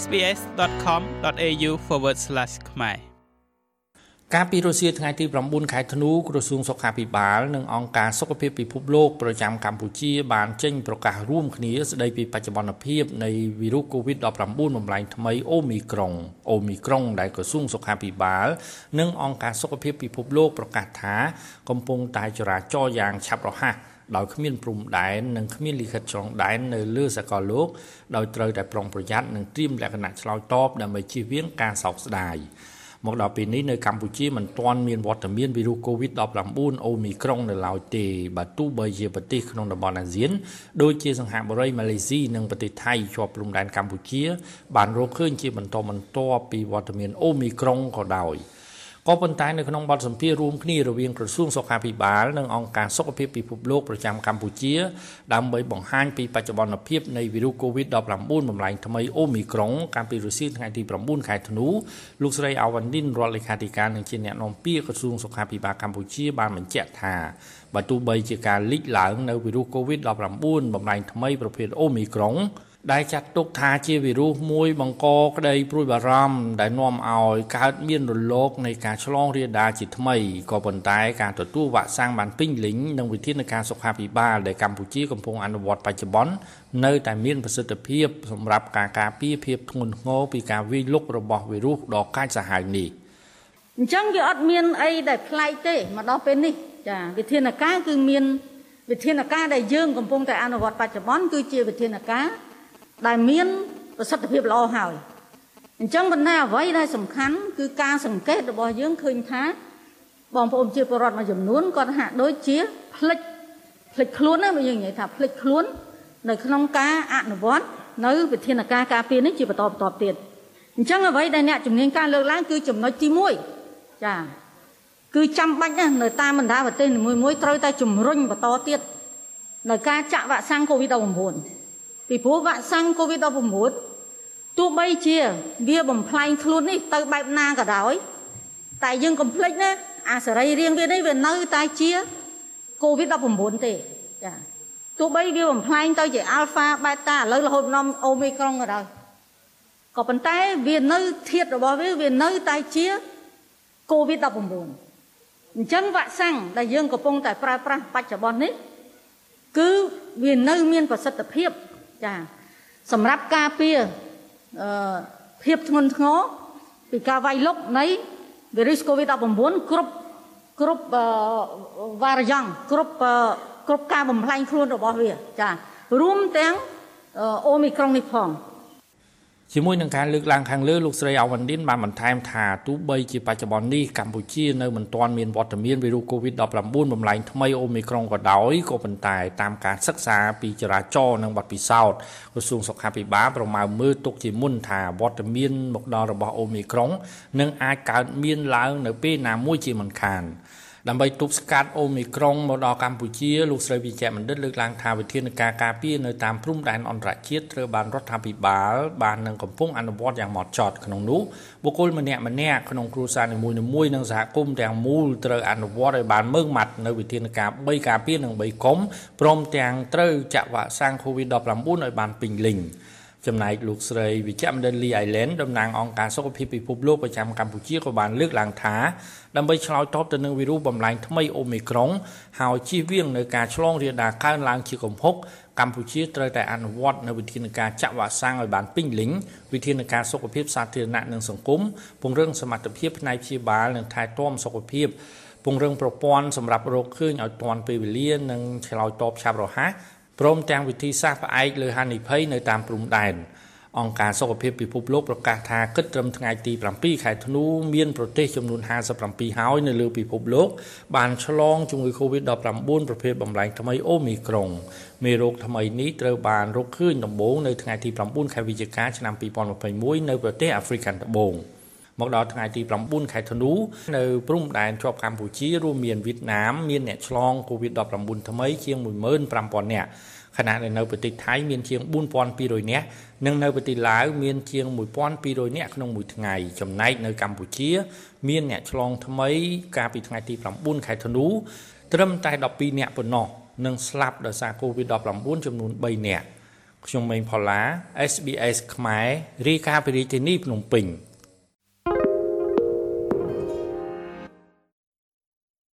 sbs.com.au/ ខ្មែរកាលពីរុស្ស៊ីថ្ងៃទី9ខែធ្នូក្រសួងសុខាភិបាលនិងអង្គការសុខភាពពិភពលោកប្រចាំកម្ពុជាបានចេញប្រកាសរួមគ្នាស្ដីពីបច្ចុប្បន្នភាពនៃវីរុស COVID-19 បំលែងថ្មីអូមីក្រុងអូមីក្រុងដែលក្រសួងសុខាភិបាលនិងអង្គការសុខភាពពិភពលោកប្រកាសថាកំពុងតែចរាចរយ៉ាងឆាប់រហ័ស ដោយគ្មានព្រំដែននិងគ្មានលិខិតឆ្លងដែននៅលើសកលលោកដោយត្រូវតែប្រុងប្រយ័ត្ននិងត្រៀមលក្ខណៈឆ្លើយតបដើម្បីជៀសវាងការសោកស្ដាយមកដល់ពេលនេះនៅកម្ពុជាមិនទាន់មានវត្តមានវីរុស COVID-19 អូមីក្រុងនៅឡើយទេបើទោះបីជាប្រទេសក្នុងតំបន់អាស៊ានដូចជាសង្ហបុរីម៉ាឡេស៊ីនិងប្រទេសថៃជាប់ព្រំដែនកម្ពុជា បានរកឃើញជាបន្តបន្ទាប់ពីវត្តមានអូមីក្រុងក៏ដោយ។ ក៏ប៉ុន្តែនៅក្នុងបទសម្ភាសន៍រួមគ្នារវាងក្រសួងសុខាភិបាលនិងអង្គការសុខភាពពិភពលោកប្រចាំកម្ពុជា ដើម្បីបង្ហាញពីបច្ចុប្បន្នភាពនៃវីរុស COVID-19 បំលែងថ្មីអូមីក្រុងកាលពីរុស្ស៊ីថ្ងៃទី9ខែធ្នូលោកស្រីអាវ៉ាន់ឌិនរដ្ឋលេខាធិការនិងជាអ្នកនាំពាក្យក្រសួងសុខាភិបាលកម្ពុជាបានបញ្ជាក់ថាបើទោះបីជាការលេចឡើងនៅវីរុស COVID-19 បំលែងថ្មីប្រភេទអូមីក្រុង ដែលចាត់ទុកថាជាវីរុសមួយបង្កក្តីព្រួយបារម្ភដែលនាំឲ្យកើតមានរលកនៃការឆ្លងរាលដាលជាថ្មីក៏ប៉ុន្តែការទទួលវ៉ាក់សាំងបានពេញលេញនិងវិធានការសុខាភិបាលដែលកម្ពុជាកំពុងអនុវត្តបច្ចុប្បន្ននៅតែមានប្រសិទ្ធភាពសម្រាប់ការការពារភាពធ្ងន់ធ្ងរពីការវាយលុករបស់វីរុសដ៏កាចសាហាវនេះអញ្ចឹងវាអត់មានអីដែលប្លែកទេមកដល់ពេលនេះចាវិធានការគឺមានវិធានការដែលយើងកំពុងតែអនុវត្តបច្ចុប្បន្នគឺជាវិធានការ ដែលមានប្រសិទ្ធភាពល្អហើយអញ្ចឹងប៉ុន្តែអ្វីដែលសំខាន់គឺការសង្កេតរបស់យើងឃើញថាបងប្អូនជាពលរដ្ឋមួយចំនួនគាត់ហាក់ដូចជាផ្លិចផ្លិចខ្លួនណាបើយើងនិយាយថាផ្លិចខ្លួននៅក្នុងការអនុវត្តនៅវិធានការការពារនេះជាបន្តបន្តទៀតអញ្ចឹងអ្វីដែលអ្នកជំនាញការលើកឡើងគឺចំណុចទី1ចាគឺចាំបាច់ណាស់នៅតាមបណ្ដាប្រទេសនីមួយៗត្រូវតែជំរុញបន្តទៀតនៅការចាក់វ៉ាក់សាំង COVID-19 ពីព្រោះវ៉ាក់សាំង COVID-19 ទោះបីជា វាបំផ្លែងខ្លួននេះទៅបែបណាក៏ដោយ តែយើងកុំភ្លេចណាអាសរីរាង្គវានេះវានៅតែជា COVID-19 ទេចាទោះបីវាបំផ្លែងទៅជា Alpha Beta ឥឡូវរហូតដល់ Omicron ក៏ដោយក៏ប៉ុន្តែវានៅធាតុរបស់វាវានៅតែជា COVID-19 អញ្ចឹងវ៉ាក់សាំងដែលយើងកំពុងតែប្រើប្រាស់បច្ចុប្បន្ននេះ គឺវានៅមានប្រសិទ្ធភាព ចាសម្រាប់ការពារអឺភាពធ្ងន់ធ្ងរពីការវាយលុកនៃវីរុស COVID-19 គ្រប់គ្រប់វ៉ារយ៉ង់គ្រប់គ្រប់ការបំផ្លាញខ្លួនរបស់វា ចារួមទាំងអូមីក្រុងនេះផង ជាមួយនឹងការលើកឡើងខាងលើលោកស្រីអាវ៉ាន់ឌិនបានបន្ថែមថាទោះបីជាបច្ចុប្បន្ននេះកម្ពុជានៅមិនទាន់មានវត្តមានវីរុស COVID-19 បំលែងថ្មីអូមីក្រុងក៏ដោយក៏ប៉ុន្តែតាមការសិក្សាពីចរាចរណ៍និងបទពិសោធន៍ក្រសួងសុខាភិបាលប្រមាណមើលទុកជាមុនថាវត្តមានមកដល់របស់អូមីក្រុងនឹងអាចកើតមានឡើងនៅពេលណាមួយជាមិនខាន ដើម្បីទប់ស្កាត់អូមីក្រុងមកដល់កម្ពុជាលោកស្រីវិជ្ជបណ្ឌិតលើកឡើងថាវិធានការការពារនៅតាមព្រំដែនអន្តរជាតិត្រូវបានរដ្ឋាភិបាលបាននឹងកំពុងអនុវត្តយ៉ាងម៉ត់ចត់ក្នុងនោះបុគ្គលម្នាក់ម្នាក់ក្នុងគ្រួសារនីមួយៗនិងសហគមន៍ទាំងមូលត្រូវអនុវត្តឲ្យបានម៉ឺងម៉ាត់នៅវិធានការ3ការពារនិង3កុំព្រមទាំងត្រូវចាក់វ៉ាក់សាំង COVID-19 ឲ្យបានពេញលេញ ចំណែកលោកស្រីវិជ្ជបណ្ឌិតលីអៃឡែនតំណាងអង្គការសុខភាពពិភពលោកប្រចាំកម្ពុជាក៏បានលើកឡើងថាដើម្បីឆ្លើយតបទៅនឹងវីរុសបំលែងថ្មីអូមីក្រុងហើយជៀសវាងនៅការឆ្លងរាលដាលកើនឡើងជាគំហុកកម្ពុជាត្រូវតែអនុវត្តនៅវិធានការចាក់វ៉ាក់សាំងឲ្យបានពេញលេញវិធានការសុខភាពសាធារណៈនិងសង្គមពង្រឹងសមត្ថភាពផ្នែកព្យាបាលនិងថែទាំសុខភាពពង្រឹងប្រព័ន្ធសម្រាប់រកឃើញឲ្យទាន់ពេលវេលានិងឆ្លើយតបឆាប់រហ័ស ព្រមទាំងវិធីសាស្ត្រផ្អែកលើហានិភ័យនៅតាមព្រំដែនអង្គការសុខភាពពិភពលោកប្រកាសថាគិតត្រឹមថ្ងៃទី7ខែធ្នូមានប្រទេសចំនួន57ហើយនៅលើពិភពលោក បានឆ្លងជំងឺ Covid-19 ប្រភេទបំលែងថ្មីអូមីក្រុងមេរោគថ្មីនេះត្រូវបានរកឃើញដំបូងនៅថ្ងៃទី9ខែវិច្ឆិកាឆ្នាំ2021នៅប្រទេសអាហ្វ្រិកខាងត្បូង មកដល់ថ្ងៃទី9ខែធ្នូនៅព្រំដែនជាប់កម្ពុជារួមមានវៀតណាមមានអ្នកឆ្លង COVID-19 ថ្មីជាង15000នាក់ខណៈដែលនៅប្រទេសថៃមានជាង4200នាក់និងនៅប្រទេសឡាវមានជាង1200នាក់ក្នុងមួយថ្ងៃចំណែកនៅកម្ពុជា មានអ្នកឆ្លងថ្មីកាលពីថ្ងៃទី9ខែធ្នូត្រឹមតែ12នាក់ប៉ុណ្ណោះនិងស្លាប់ដោយសារ COVID-19 ចំនួន3នាក់ខ្ញុំម៉េងផល្លា SBS ខ្មែររាយការណ៍ពីរាជធានីភ្នំពេញ។